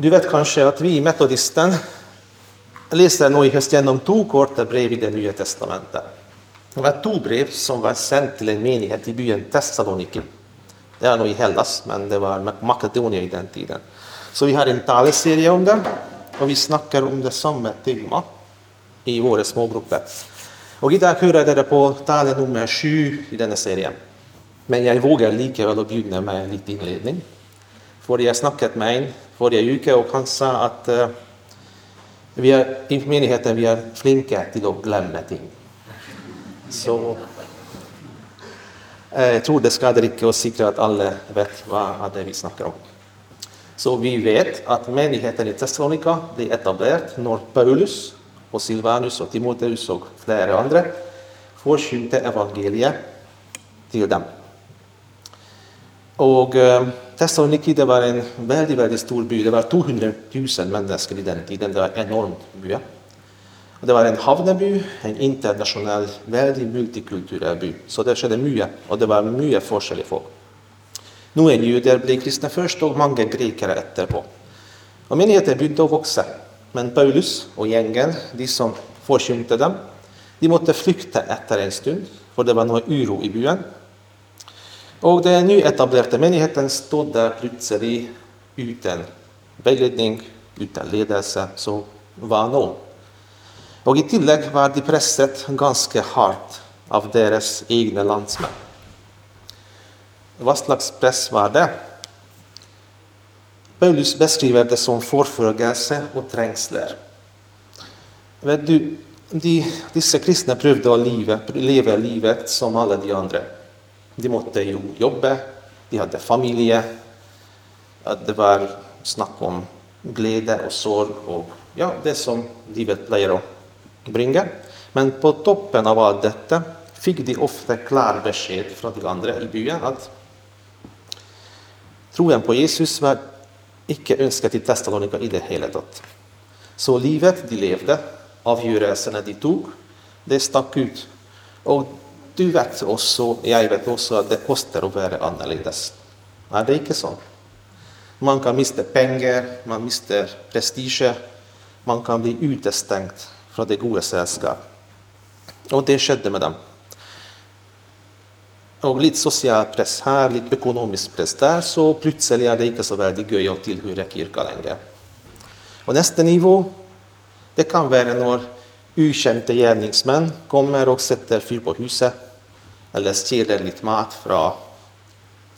Du vet kanske att vi i Metodisten läser nu i höst genom två korta brev i det nya testamentet. Det var två brev som var sända till en menighet i byn Thessaloniki. Det är nog i Hellas, men det var Makedonien i den tiden. Så vi har en taleserie om det och vi snackar om det samma tema i våra smågrupper. Och idag hører dere på tale nummer sju i denna serien. Men jag vågar likevel å begynne med lite inledning. For jeg snakket med en forrige uke, og han sa att uh, vi er, i menigheten vi är flinke till att glemme ting. Så eh, uh, jeg tror det skader ikke å sikre at alle vet vad det vi snackar om. Så vi vet att menigheten i Thessalonika ble etablert när Paulus och Silvanus och Timoteus och flere andra forsynte evangeliet till dem. Og Thessaloniki det var en väldigt, väldigt stor by. Det var 200 000 människor i den tiden. Det var en enorm by. Och det var en havneby, en internationell, väldigt multikulturell by. Så det skedde mycket och det var mycket forskjellige folk. Några judar blev kristna först och många grekere etterpå. Och menigheten begynte att växa. Men Paulus och gängen, de som forkynte dem, de måtte flykta efter en stund, för det var noe uro i byen. Och den nyetablerade menigheten stod där plötsligt utan veiledning, utan ledelse. Så hva nå? Och i tillägg var de presset ganska hårt av deras egna landsmän. Vad slags press var det? Paulus beskriver det som forfølgelse och trengsler. Vet du, de, disse kristne prøvde å leve, leve livet som alla de andra. De måtte jo jobbe, de hade familj. Det var snack om glädje och sorg och ja, det som livet pleier å bringe. Men på toppen av allt detta fick de ofta klar besked från de andra i byn att troen på Jesus var ikke ønsket i Testalonika i det hele tatt. Så livet de levde, avgjørelsene de tok, det stakk ut. Og du vet også, jag vet också, att det koster att vara annorlunda. Er det inte så? Man kan mista pengar, man mister prestige, Man kan bli utestängd från det goda sällskapet. Och det skedde med dem. Och lite social press här, lite ekonomisk press där, så plötsligt är det inte så väldigt göj att tillhöra kyrkan längre. Och nästa nivå det kan vara när ukjente gärningsmän kommer och sätter fyr på huset, eller stjeler litt mat fra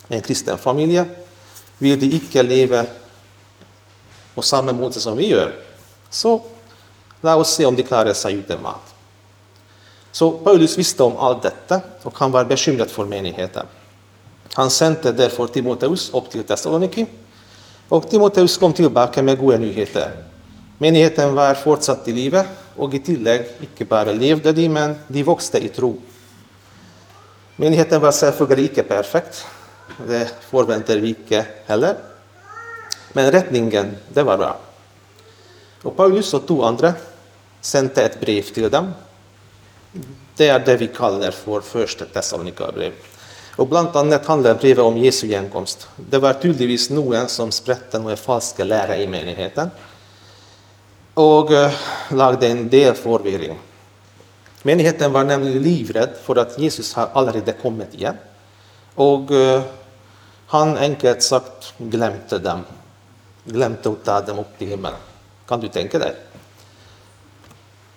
en kristen familie. Vil de ikke leve på samme måte som vi gjør, så la oss se om de klarer seg uten mat. Så Paulus visste om allt detta och han var bekymrad för menigheten. Han sände därför Timoteus upp till Thessaloniki och Timoteus kom tillbaka med goda nyheter. Menigheten var fortsatt i livet och i tillägg inte bara levde de, men de växte i tro. Menigheten var selvfølgelig ikke perfekt. Det förväntar vi ikke heller. Men retningen, det var bra. Og Paulus och to andra sände ett brev till dem det är det vi kallar för Tessalonika-brev. Og bland annat handlar brevet om Jesu gjenkomst. Det var tydeligvis noen som spredte noen falske lærer i menigheten och eh, lagde en del forvirring. Menigheten var nämligen livrädd för att Jesus har allerede kommit igen. Och eh, han enkelt sagt glömde dem. Glömde att ta dem upp till himlen. Kan du tänka dig?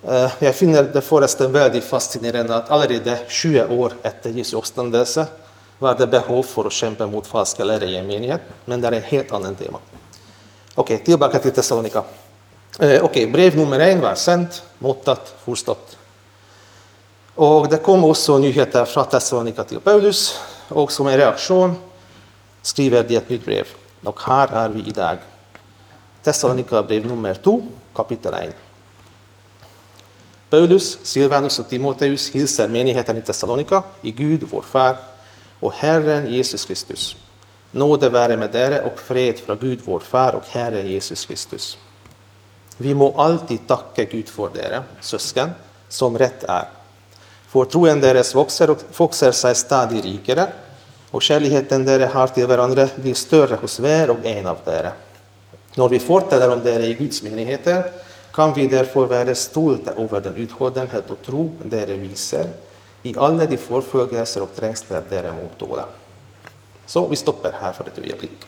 Eh, jag finner det förresten väldigt fascinerande att allerede 20 år efter Jesu uppståndelse var det behov för att kämpa mot falska lärare i menighet, men det är ett helt annat tema. Okej, okay, tillbaka till Thessalonika. Eh, Okej, okay, brev nummer en var sänt, måttat, förstått. Och det kom också nyheter från Thessalonika till Paulus och som en reaktion skriver de ett nytt brev. Och här är vi idag. Thessalonika brev nummer 2, kapitel 1. Paulus, Silvanus och Timoteus hälsar menigheten i Thessalonika i Gud, vår far, och Herren Jesus Kristus. Nåde vare med er och fred från Gud, vår far och Herren Jesus Kristus. Vi må alltid tacka Gud för dere, syskon, som rätt är. För troen deres växer, och vokser sig stadig rikare, och kärleken dere har till varandra blir större hos var och en av dere. Når vi fortäller om dere i Guds menigheter, kan vi därför vara stolta över den uthållighet och tro dere visar i alla de förföljelser och trängslar dere må. Så vi stoppar här för ett ögonblick.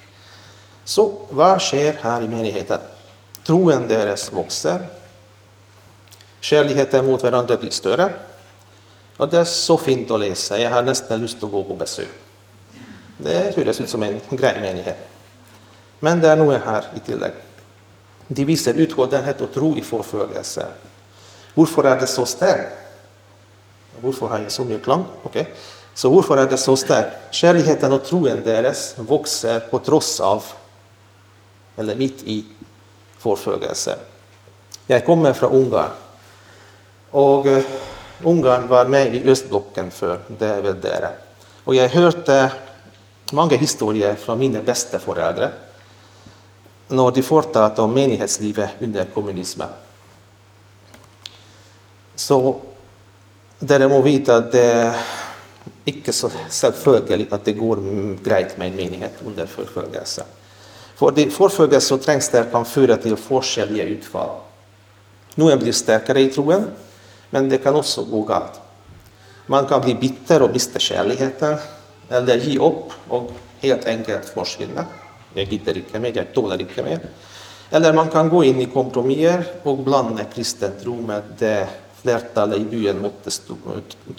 Så vad sker här i menigheten? Troen deres växer. Kärligheten mot varandra blir större. Og det er så fint å lese. Jeg har nesten lyst til å gå på besøk. Det høres ut som en grei menighet. Men det er noe her i tillegg. De viser utholdenhet og tro i forfølgelse. Hvorfor er det så sterkt? Hvorfor har jeg så mye klang? Okay. Så hvorfor er det så sterkt? Kjærligheten og troen deres vokser på tross av, eller midt i, forfølgelse. Jeg kommer fra Ungarn. Og Ungarn var med i östblocken för det är väl där. Och jag har hört eh, många historier från mina bästa föräldrar när de fortsatte om menighetslivet under kommunismen. Så däremot må vite att det är inte så selvfølgelig att det går grejt med en menighet under förföljelse. För de förföljelse och trängsel kan föra till forskjellige utfall. Noen blir starkare i troen, men det kan också gå galt. Man kan bli bitter och mista kärleken eller ge upp och helt enkelt försvinna. Jag gidder inte mer, jag tåler inte mer. Eller man kan gå in i kompromisser och blanda kristen tro med det flertallet i byen måtte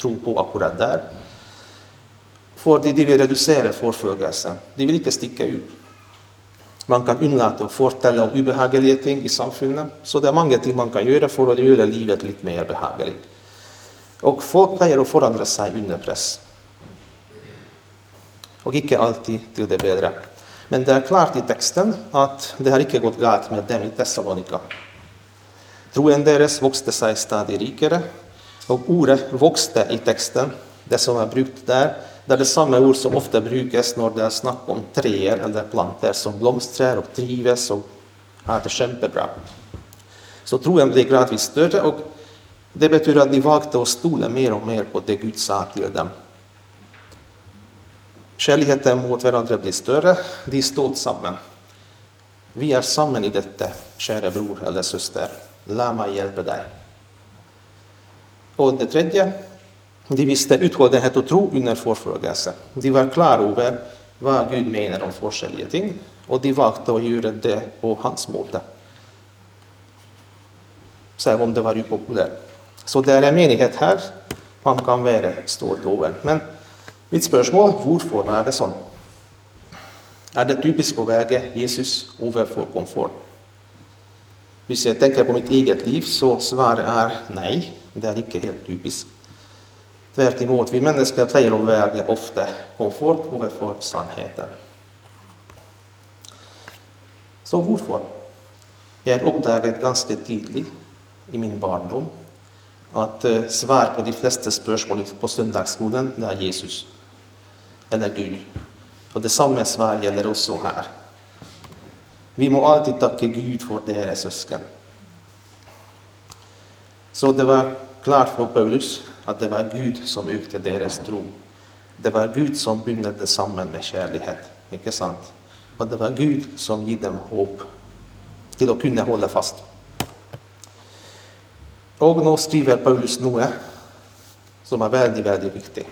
tro på akkurat där. För de vill reducera förföljelsen. De vill inte sticka ut. Man kan unnlate å fortelle om ubehagelige ting i samfunnet. Så det er mange ting man kan gjøre for å gjøre livet litt mer behagelig. Og folk pleier å forandre seg under press. Og ikke alltid til det bedre. Men det er klart i teksten at det har ikke gått galt med dem i Tessalonika. Troen deres vokste seg stadig rikere, og ordet 'vokste' i teksten, det som er brukt der, det är det ord som ofta brukas när det är snack om träd eller planter som blomstrar och trivs och har det kämpebra. Så troen blir gradvis större och det betyder att de vakta och stola mer och mer på det Gud sa till dem. Kärligheten mot varandra blir större. de står samman. Vi är samman i detta, kära bror eller syster. Lär mig hjälpa dig. Och det tredje de visste utholdenhet och tro under förfrågelsen. De var klara över vad Gud menar om forskjellige ting, och de valde att göra det på hans måte. Även om det var upopulärt. Så det är en menighet här, man kan vara stolt över. Men mitt spörsmål, varför är det så? Är det typiskt att väga Jesus overfor komfort? Om jag tänker på mitt eget liv, så svaret är nej. Det är inte helt typiskt. Tvert imot, vi mennesker pleier å velge ofte komfort overfor sannheten. Så hvorfor? Jeg oppdaget ganske tidlig i min barndom at eh, svar på de fleste spørsmål på søndagsskolen det er Jesus eller Gud. Og det samme svar gjelder også her. Vi må alltid takke Gud for dere søsken. Så det var klart for Paulus att det var Gud som økte deras tro. Det var Gud som bindade det sammen med kärlighet, inte sant? Och det var Gud som gav dem hopp till att kunna hålla fast. Och nu skriver Paulus noe som är väldigt, väldigt viktig.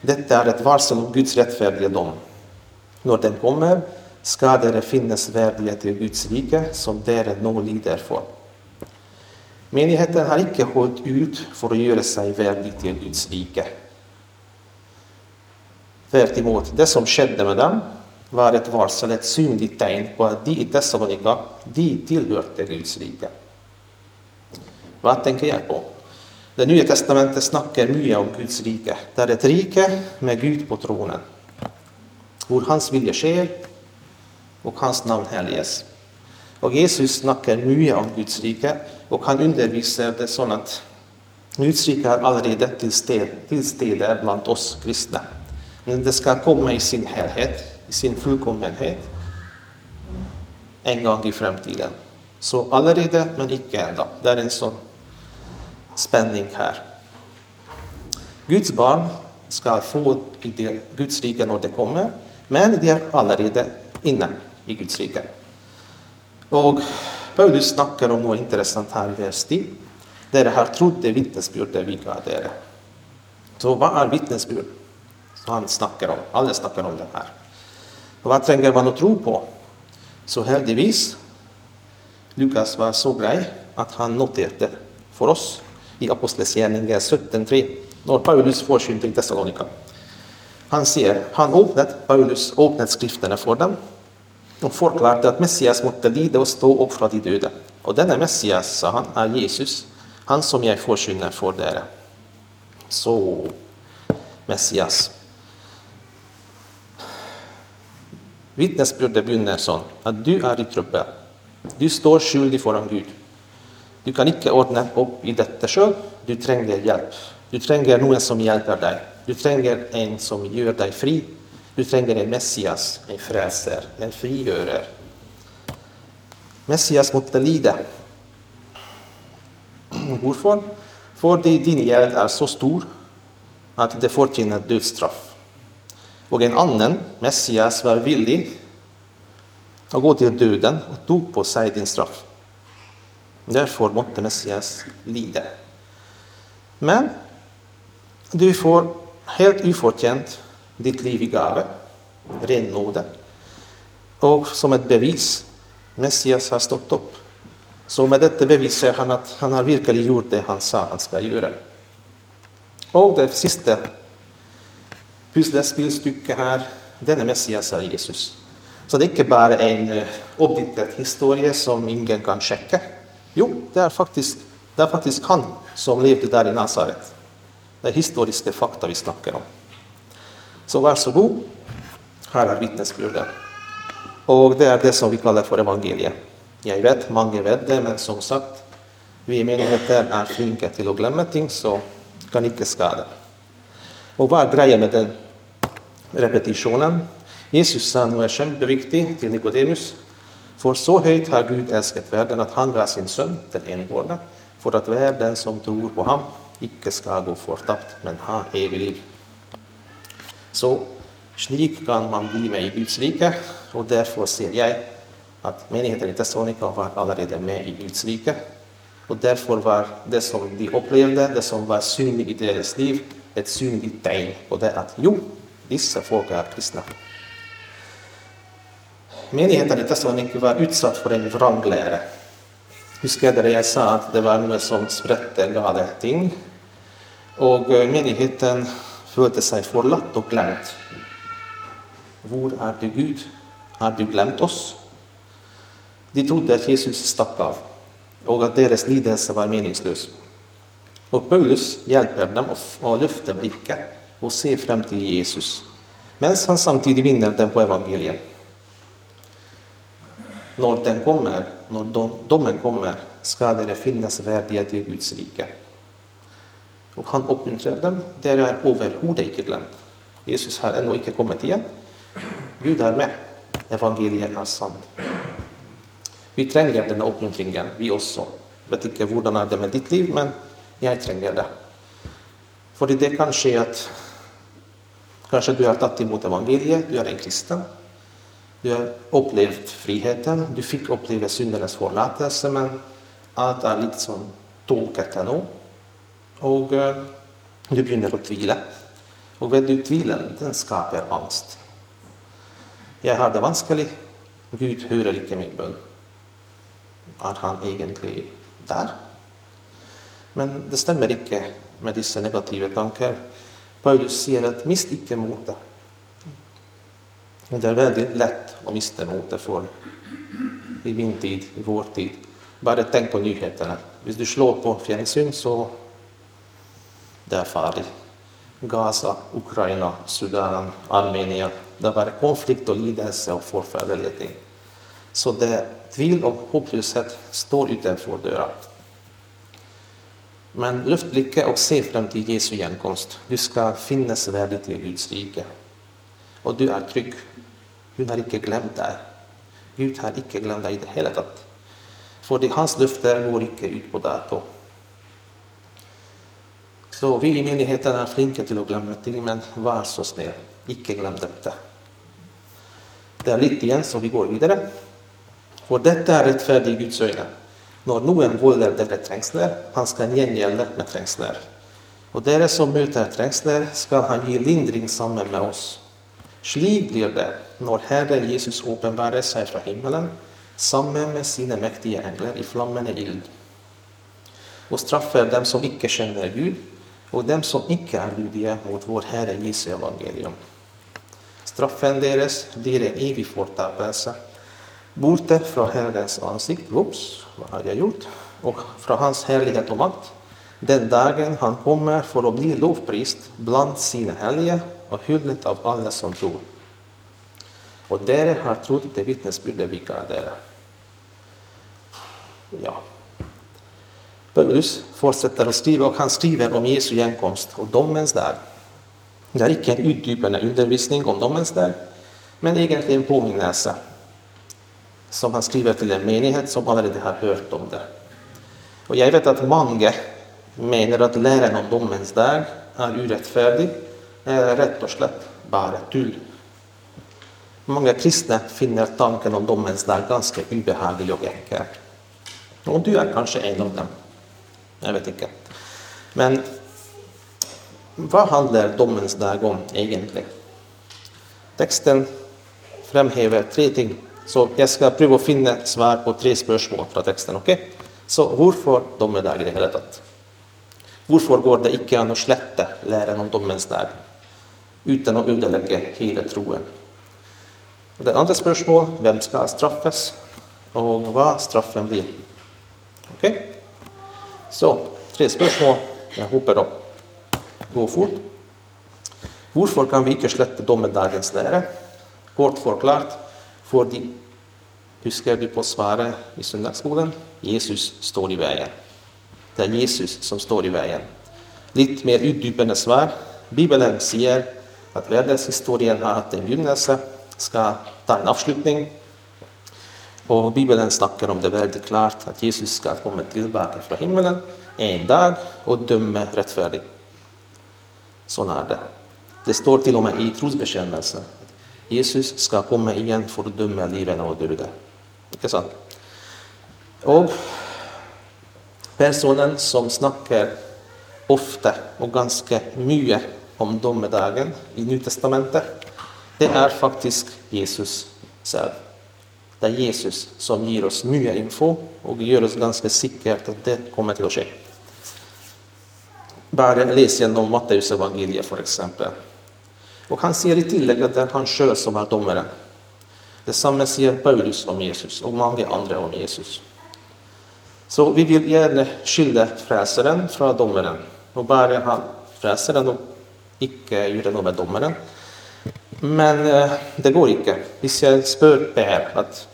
Detta är ett varsel om Guds rättfärdiga dom. När den kommer, ska det finnas värdighet i Guds rike, som dere nu lider för. Menigheten har ikke holdt ut for å gjøre seg verdig til Guds rike. Tvert imot. Det som skjedde med dem, var et varsel, et synlig tegn på at de i Tessalonika de tilhørte Guds rike. Hva tenker jeg på? Det nye testamentet snakker mye om Guds rike. Det er et rike med Gud på tronen, hvor Hans vilje skjer, og Hans navn helliges. Och Jesus snackar mye om Guds rike, och han underviser det sånn at Guds rike er allerede til stede, til stede blant oss kristne. Men det skal komme i sin helhet, i sin fullkommenhet, en gang i fremtiden. Så allerede, men ikke ennå. Det er en sånn spänning här. Guds barn ska få Guds rike när det kommer, men de är allerede inne i Guds rike. Och Paulus snackar om något intressant här i vers 10. Dere det här det vitnesbyrdet vi det dere. Så vad är vitnesbyrd? Så han snackar om. alla snackar om det här. Och vad tränger man att tro på? Så heldigvis Lukas var så grej att han noterade för oss i Apostlagärningarna 17.3, när Paulus forkynte i Thessalonika. Han sier han öppnade Paulus öppnade skrifterna för dem og forklarte at Messias måtte lide og stå opp fra de døde. Og denne Messias, sa han, er Jesus, han som jeg forkynner for dere. Så Messias. Vitnesbyrdet begynner sånn at du er i trøbbel. Du står skyldig foran Gud. Du kan ikke ordne opp i dette sjøl. Du trenger hjelp. Du trenger noen som hjelper deg. Du trenger en som gjør deg fri. Du tränger en Messias, en frelser, en frigörare Messias måtte lida Varför? För din gärd är så stor att det förtjänar dödsstraff. Och en annan Messias, var villig att gå till döden och tog på sig din straff. Därför måtte Messias lida Men du får helt oförtjänt ditt liv i gave, ren Och som ett bevis Messias har stått upp. Så med detta bevisar han att han har verkligen gjort det han sa han ska göra. Och det sista pusselspelstycket här, denne Messias är Jesus. Så det är inte bara en eh, objektiv historia som ingen kan checka. Jo, det är faktiskt det är faktiskt han som levde där i Nasaret. Det är historiska fakta vi snackar om. Så varsågod, här är vittnesbörden. Och det är det som vi kallar för evangeliet. Jag vet, många vet det, men som sagt, vi i menigheter är flinke till att glömma ting, så kan inte skada. Och vad är grejen med den repetitionen? Jesus sa nu är kämpeviktig till Nikodemus. för så höjt har Gud älskat världen att han gav sin son, den enbårne, för att världen som tror på honom icke ska gå fortapt, men ha evig liv. Så slik kan man bli med i Guds rike, och därför ser jag att menigheten i Thessalonika var allerede med i Guds rike. och därför var det som de upplevde, det som var synligt i deras liv, ett synligt tecken på det att jo, vissa folk är kristna. Menigheten i Tessalonika var utsatt för en vranglära. Husker det jag sa att det var något som sprätte galna ting? och eh, menigheten følte seg forlatt og glemt. Hvor er du, Gud? Har du glemt oss? De trodde at Jesus stakk av, og at deres lidelse var meningsløs. Og Paulus hjelper dem å løfte blikket og se frem til Jesus, mens han samtidig vinner dem på evangeliet når den kommer, når dommen kommer, skal dere finnes verdige til Guds rike. Og han oppmuntrer dem. Dere er overhodet ikke glemt. Jesus har ennå ikke kommet igjen. Gud er med. Evangeliet er sant. Vi trenger denne oppmuntringen, vi også. Vet ikke hvordan er det med ditt liv, men jeg trenger det. Fordi det kan skje at kanskje du har tatt imot evangeliet, du er en kristen. Du har opplevd friheten, du fikk oppleve syndenes forlatelse, men alt er litt liksom sånn tåkete nå. Og eh, du begynner å tvile. Og vet du tvilen den skaper angst. Jeg har det vanskelig. Gud hører ikke min bønn. Er han egentlig der? Men det stemmer ikke med disse negative tanker. Paulus sier at mist ikke motet. Det er veldig lett å miste motet for i min tid, i vår tid. Bare tenk på nyhetene. Hvis du slår på fjernsyn, så det er. Gaza, Ukraina, Sudan, Armenien. Det var konflikt och lidelse och forferdelige. Så det tvil och hopplöshet står utanför dörren. Men lyft blicken och se fram till Jesu gjenkomst. Du ska finnas värdig till Guds rike. Och du är trygg. Gud har inte glömt dig. Gud har inte glömt dig i det hela. tatt. Hans löfte går inte ut på dato. Så vi i myndigheterna er flinke til å glemme ting, men vær så snill, ikke glem dette. Det er litt igjen, så vi går videre. For dette er rettferdig i Guds øyne. Når noen volder dere trengsler, han skal gjengjelde med trengsler. Og dere som møter trengsler, skal han gi lindring sammen med oss. Slik blir det når Herren Jesus åpenbarer seg fra himmelen sammen med sine mektige engler i flammende ild, og straffer dem som ikke kjenner Gud, och dem som icke är lydiga mot vår Herre Jesu evangelium. Straffen deras blir en evig förtappelse, borta från Herrens ansikte, oops, vad har jag gjort, Och från Hans härlighet och makt, den dagen han kommer för att bli lovprist bland sina heliga och hyllet av alla som tror. Och där har trott det vittnesbudet vi ga. Ja. Paulus fortsätter att skriva, och han skriver om Jesu gjenkomst och domens dag. Det är icke en utdjupande undervisning om domens dag, men egentligen påminnelse som han skriver till en menighet som allerede har hört om det. Och jag vet att många menar att läran om domens dag är orättfärdig, eller rätt och slett bara tull. Många kristna finner tanken om domens dag ganska obehaglig och ekkel. Och du är kanske en av dem. Jeg vet ikke. Men hva handler dommens dag om egentlig? Teksten fremhever tre ting. Så jeg skal prøve å finne svar på tre spørsmål fra teksten. ok? Så hvorfor dommedag i det hele tatt? Hvorfor går det ikke an å slette læren om dommens dag uten å ødelegge hele troen? Det andre spörsmålet, hvem skal straffes, og hva straffen blir. Okay? Så tre spørsmål. Jeg håper det gå fort. Hvorfor kan vi ikke slette dommedagens lære? Kort forklart fordi Husker du på svaret i søndagsskolen? Jesus står i veien. Det er Jesus som står i veien. Litt mer utdypende svar. Bibelen sier at verdenshistorien har hatt en begynnelse, skal ta en avslutning. Och Bibeln snackar om det väldigt klart att Jesus ska komma tillbaka från himlen en dag och döma rättfärdigt. Så är det. Det står till och med i trosbekännelsen. Jesus ska komma igen för att döma liven och döden. Och sant? Personen som snackar ofta och ganska mycket om domedagen i Nya Testamentet, det är faktiskt Jesus själv. Det är Jesus som ger oss nya info och gör oss ganska säkra på att det kommer till att ske. Bara läs genom Matteus gjennom för exempel. Och han ser i tillägg att det är han själv som är domaren. Detsamma säger Paulus om Jesus och många andra om Jesus. Så vi vill gärna skilja fräsaren från domaren och bara ha frelseren och ikke göra något med domaren. Men eh, det går inte. Hvis jeg spør Per at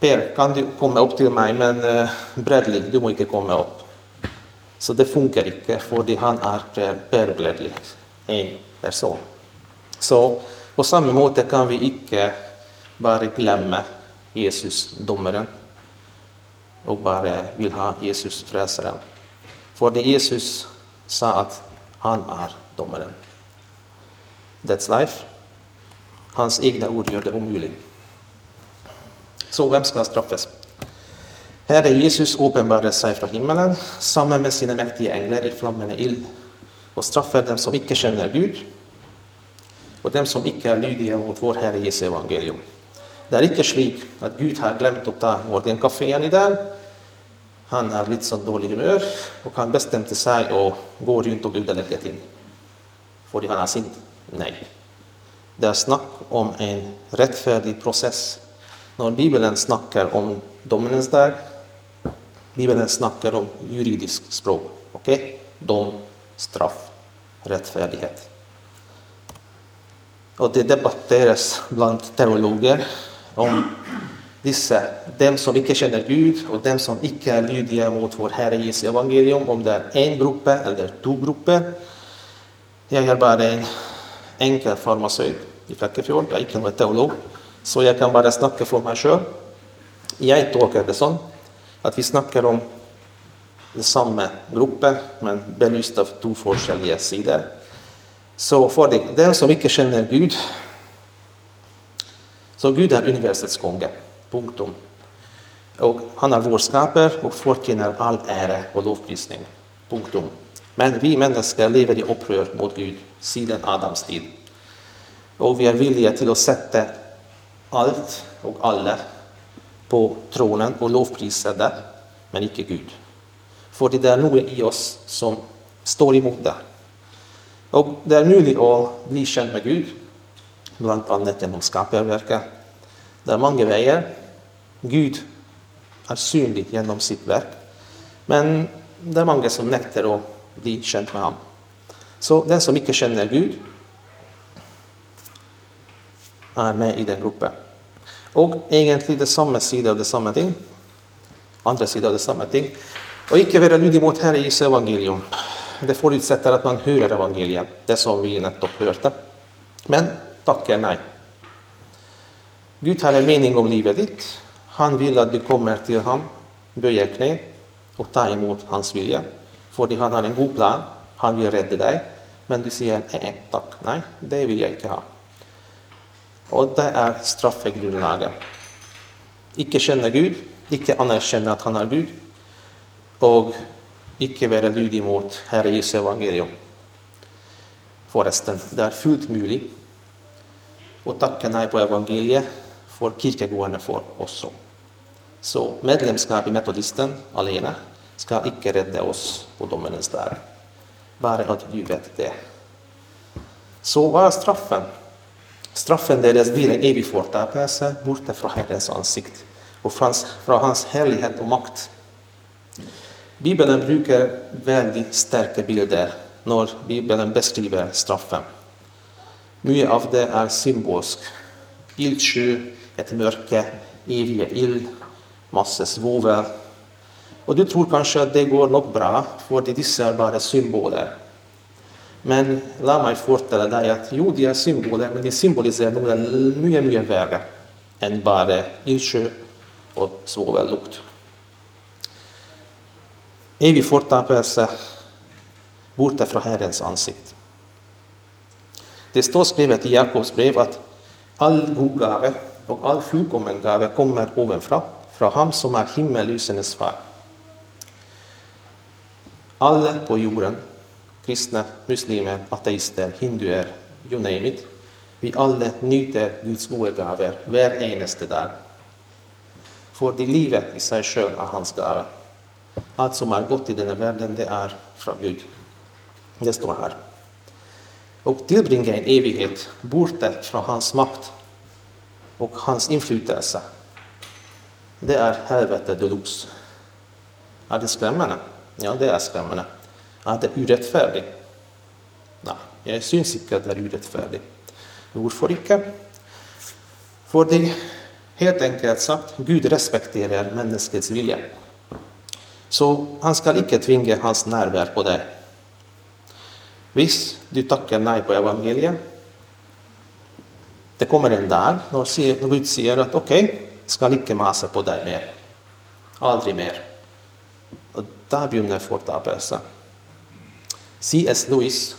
Per, kan du komme opp til meg, men eh, Bradley, du må ikke komme opp. Så det funkar inte, för han är eh, Per Bradley, en person. Så på samma måte kan vi inte bara glömma Jesus, domaren. Och bara vill ha Jesus, frälsaren. För det Jesus sa att han är domaren. That's life. Hans egna ord gör det omöjligt. Så vem ska straffas? Här Herre Jesus uppenbarade sig från himmelen samman med sina mäktiga änglar i flammande ild, och straffar dem som icke känner Gud, och dem som icke är lydiga mot vår Herre Jesu evangelium. Det är icke slik att Gud har glömt att ta morgenkafeen i dag. Han er lite så dålig humör och han bestämde sig och går runt och ødelegge till. Får han er synd? Nej. Det är snack om en rättfärdig process. När Bibeln snackar om dommenes dag, Bibeln snackar om juridisk språk. ok? Dom, straff, rättfärdighet. Och det debatteras bland teologer om dessa, dem som inte känner Gud, och dem som inte är lydiga mot vår Herre Jesu evangelium, om det är en grupp eller två grupper. Jag är bara en enkel farmasøyt i Flekkefjord. Jeg er ikke noen teolog, så jeg kan bare snakke for meg sjøl. Jeg tolker det sånn at vi snakker om det samme gruppe, men belyst av to forskjellige sider. Så for den som ikke kjenner Gud Så Gud er universets konge. Punktum. Och han är vår skapare och förtjänar all ära och lovprisning. Punktum. Men vi människor lever i upprör mot Gud sedan Adams tid. Och vi är villiga till att sätta allt och alla på tronen och lovprisa det, men icke Gud. För det är något i oss som står emot det. Och det är möjligt att bli känd med Gud, bland annat genom skaparverket. Det är många vägar. Gud är synlig genom sitt verk. Men det är många som nektar att bli känd med honom. Så den som inte känner Gud är med i den gruppen. Och egentligen det samma sida av det samma ting. Andra sidan av det samma ting. Och icke vara lydig mot Herre Jesu evangelium. Det förutsätter att man hör evangeliet, det som vi nettopp hörde. Men tackar nej. Gud har en mening om livet ditt. Han vill att du kommer till honom, böjer knä och tar emot hans vilja. För han har en god plan. Han vill rädda dig. Men du säger nej tack, nej, det vill jag inte ha. Och det är straffegrundlaget. Icke känna Gud, icke anerkänna att han är Gud och icke vara lydig mot Herre Jesu evangelium. Förresten, det är fullt möjligt att tacka nej på evangeliet för kyrkogårdarna för också. Så medlemskap i metodisten alene ska icke rädda oss på domenens dag. Bara att du vet det. Så vad är straffen? Straffen deras blir en evig förtapelse borta från Herrens ansikt och från hans härlighet och makt. Bibeln brukar väldigt starka bilder när Bibeln beskriver straffen. Mycket av det är symboliskt. Ildsjö, ett mörker, eviga ild, massa svovel. Och du tror kanske att det går nog bra, för det är bara symboler. Men låt mig fortälla dig att jo, de är symboler, men de symboliserar något mycket, mycket värre än bara insjö och svavellukt. Evig förtapelse borta från Herrens ansikte. Det står skrivet i Jakobs brev att all god gave och all fullkommen gave kommer ovanför, från ham som är himmellysenes far. Alla på jorden kristna, muslimer, ateister, hinduer, you name it. Vi alla njuter Guds goda gaver hver eneste dag. För det livet i sig själv är hans gave. Allt som är gott i denna världen, det är från Gud. Det står här. Och tillbringa en evighet borta från hans makt och hans inflytelse. Det är helvete deluxe. Är det skrämmande? Ja, det är skrämmande. Att det är urättfärdigt? Nej, jag syns inte att det är urättfärdigt. Varför inte? För det helt enkelt sagt, Gud respekterar människans vilja. Så han ska icke tvinga hans närvaro på dig. Visst, du tackar nej på evangeliet. Det kommer en dag när Gud säger att okej, okay, ska icke masa på dig mer. Aldrig mer. Och där börjar förtapelsen. C.S. Lewis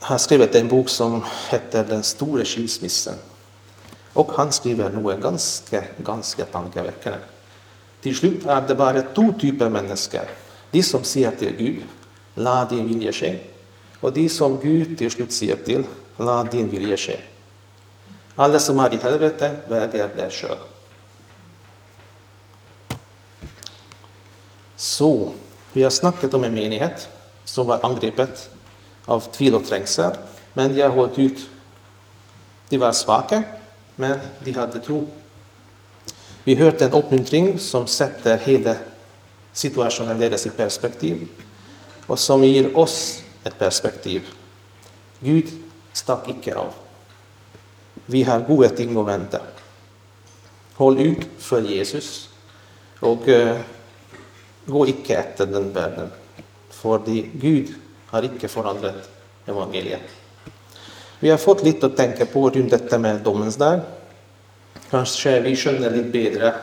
har skrivit en bok som heter Den stora skilsmissen. Och han skriver något ganska, ganska tankeväckande. Till slut är det bara två typer av människor. De som säger till Gud, låt din vilja ske. Och de som Gud till slut säger till, låt din vilja ske. Alla som är i helvete väljer det själv. Så, vi har snackat om en menighet som var angripet av tvivel och trängsel, men de har hållit ut. De var svaga, men de hade tro. Vi hörde en uppmuntring som sätter hela situationen deras i perspektiv och som ger oss ett perspektiv. Gud stack icke av. Vi har goda ting att vänta. Håll ut för Jesus och eh, gå icke efter den världen. För Gud har icke förändrat evangeliet. Vi har fått lite att tänka på runt detta med domens dag. Kanske vi känner lite bättre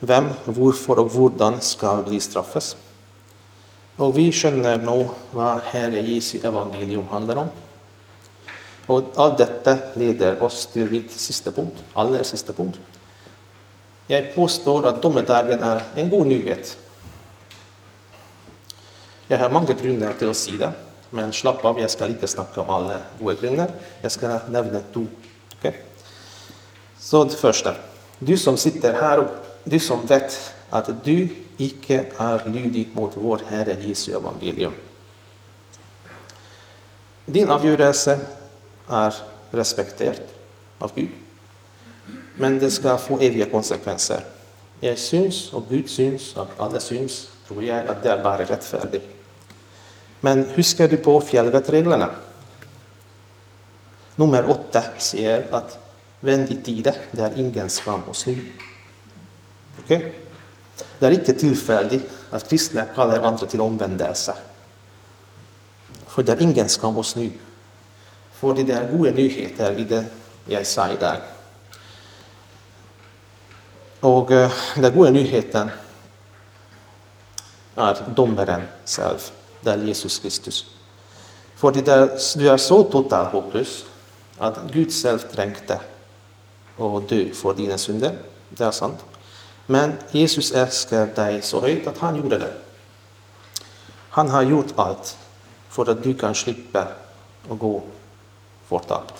vem, varför och hurdan ska bli straffas. Och vi känner nu vad Herre Jesu evangelium handlar om. Och allt detta leder oss till vår sista punkt, allra sista punkt. Jeg påstår at dommedagen er en god nyhet. Jeg har mange grunner til å si det, men slapp av, jeg skal ikke snakke om alle gode grunner. Jeg skal nevne to. Okay? Så det første. Du som sitter her, og du som vet at du ikke er lydig mot vår Herre Jesu evangelium. Din avgjørelse er respektert av Gud, men det skal få evige konsekvenser. Jeg syns, og Gud syns, og alle syns, tror jeg, at det er bare rettferdig. Men husker du på fjellvettreglene? Nummer åtta säger att vänd i tide, det är ingen skam hos snu. Okay? Det är inte tillfälligt att kristna kallar andra till omvändelse. För det är ingen skam hos snu. För det är goda nyheter i det jag sa i dag. Den goda nyheten är domaren själv där Jesus Kristus. För det där, du är så totalt hopplös att Gud själv trengte och dö för dina synder. Det är sant. Men Jesus älskar dig så högt att han gjorde det. Han har gjort allt för att du kan slippa och gå fortapt.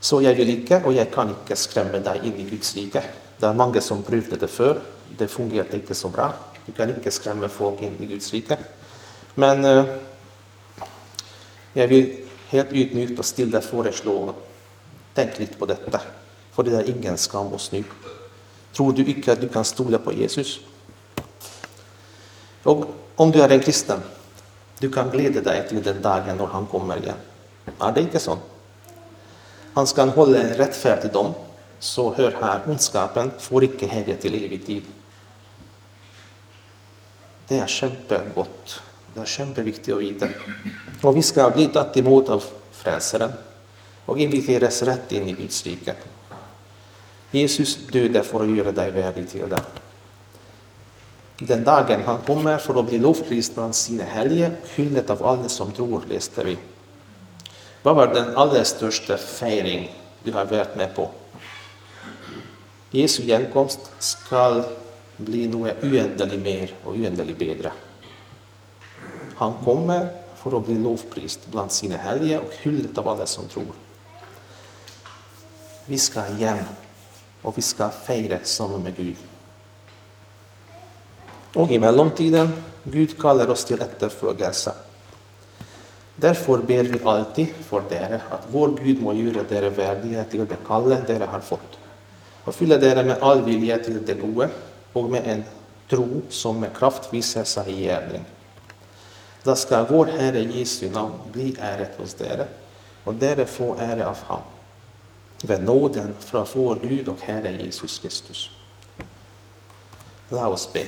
Så jag vill inte och jag kan inte skrämma dig in i Guds rike. Det är många som prövade det förr det fungerar inte så bra. Du kan inte skrämma folk in i Guds rike. Men eh, jag vill helt utnyttja och stilla föreslå. Tänk lite på detta. För det är ingen skam och snu. Tror du inte att du kan stola på Jesus? Och om du är en kristen, du kan glädja dig till den dagen då han kommer igen. Är det inte så? Han ska hålla en rättfärdig dom, så hör här, ondskapen får icke herje till evig tid. Det er kjempegodt. Det er kjempeviktig å vite. Og vi skal bli tatt imot av Frelseren og inviteres rett inn i Guds rike. Jesus døde for å gjøre deg verdig til det. Den dagen han kommer for å bli lovprist blant sine hellige, hyllet av alle som tror, leste vi. Hva var den aller største feiring du har vært med på? Jesu gjenkomst skal blir noe uendelig mer og uendelig bedre. Han kommer for å bli lovprist blant sine hellige og hyllet av alle som tror. Vi skal hjem, og vi skal feire sammen med Gud. Og i mellomtiden Gud kaller oss til etterfølgelse. Derfor ber vi alltid for dere at vår Gud må gjøre dere verdige til det kallet dere har fått, og fylle dere med all vilje til det gode, och med en tro som med kraft visar sig i gärning. Då ska vår Herre Jesu namn bli äret hos dere, och dere få ära av honom. Ved nåden från vår Gud och Herre Jesus Kristus. Låt oss be.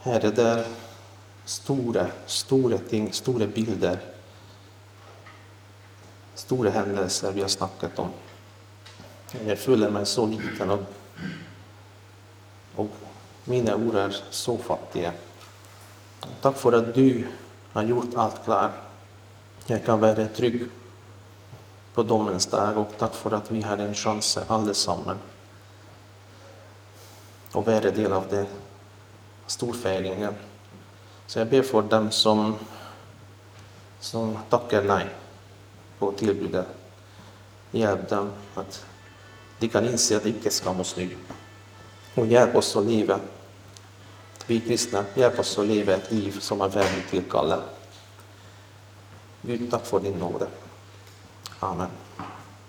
Herre, det stora, stora ting, stora bilder stora händelser vi har snackat om. Jag føler mig så liten, och, och mina ord är så fattiga. Tack för att du har gjort allt klart. Jag kan vara trygg på domens dag, och tack för att vi har en chans allesammans och vara del av det storfeiringen. Så jag ber för dem som, som tackar nej och tillbjuda hjälp dem att de kan inse rikets de och snygg. Och hjälp oss att leva, vi kristna, hjälp oss att leva ett liv som är värdigt tillkallat. Gud, tack för din nåde. Amen.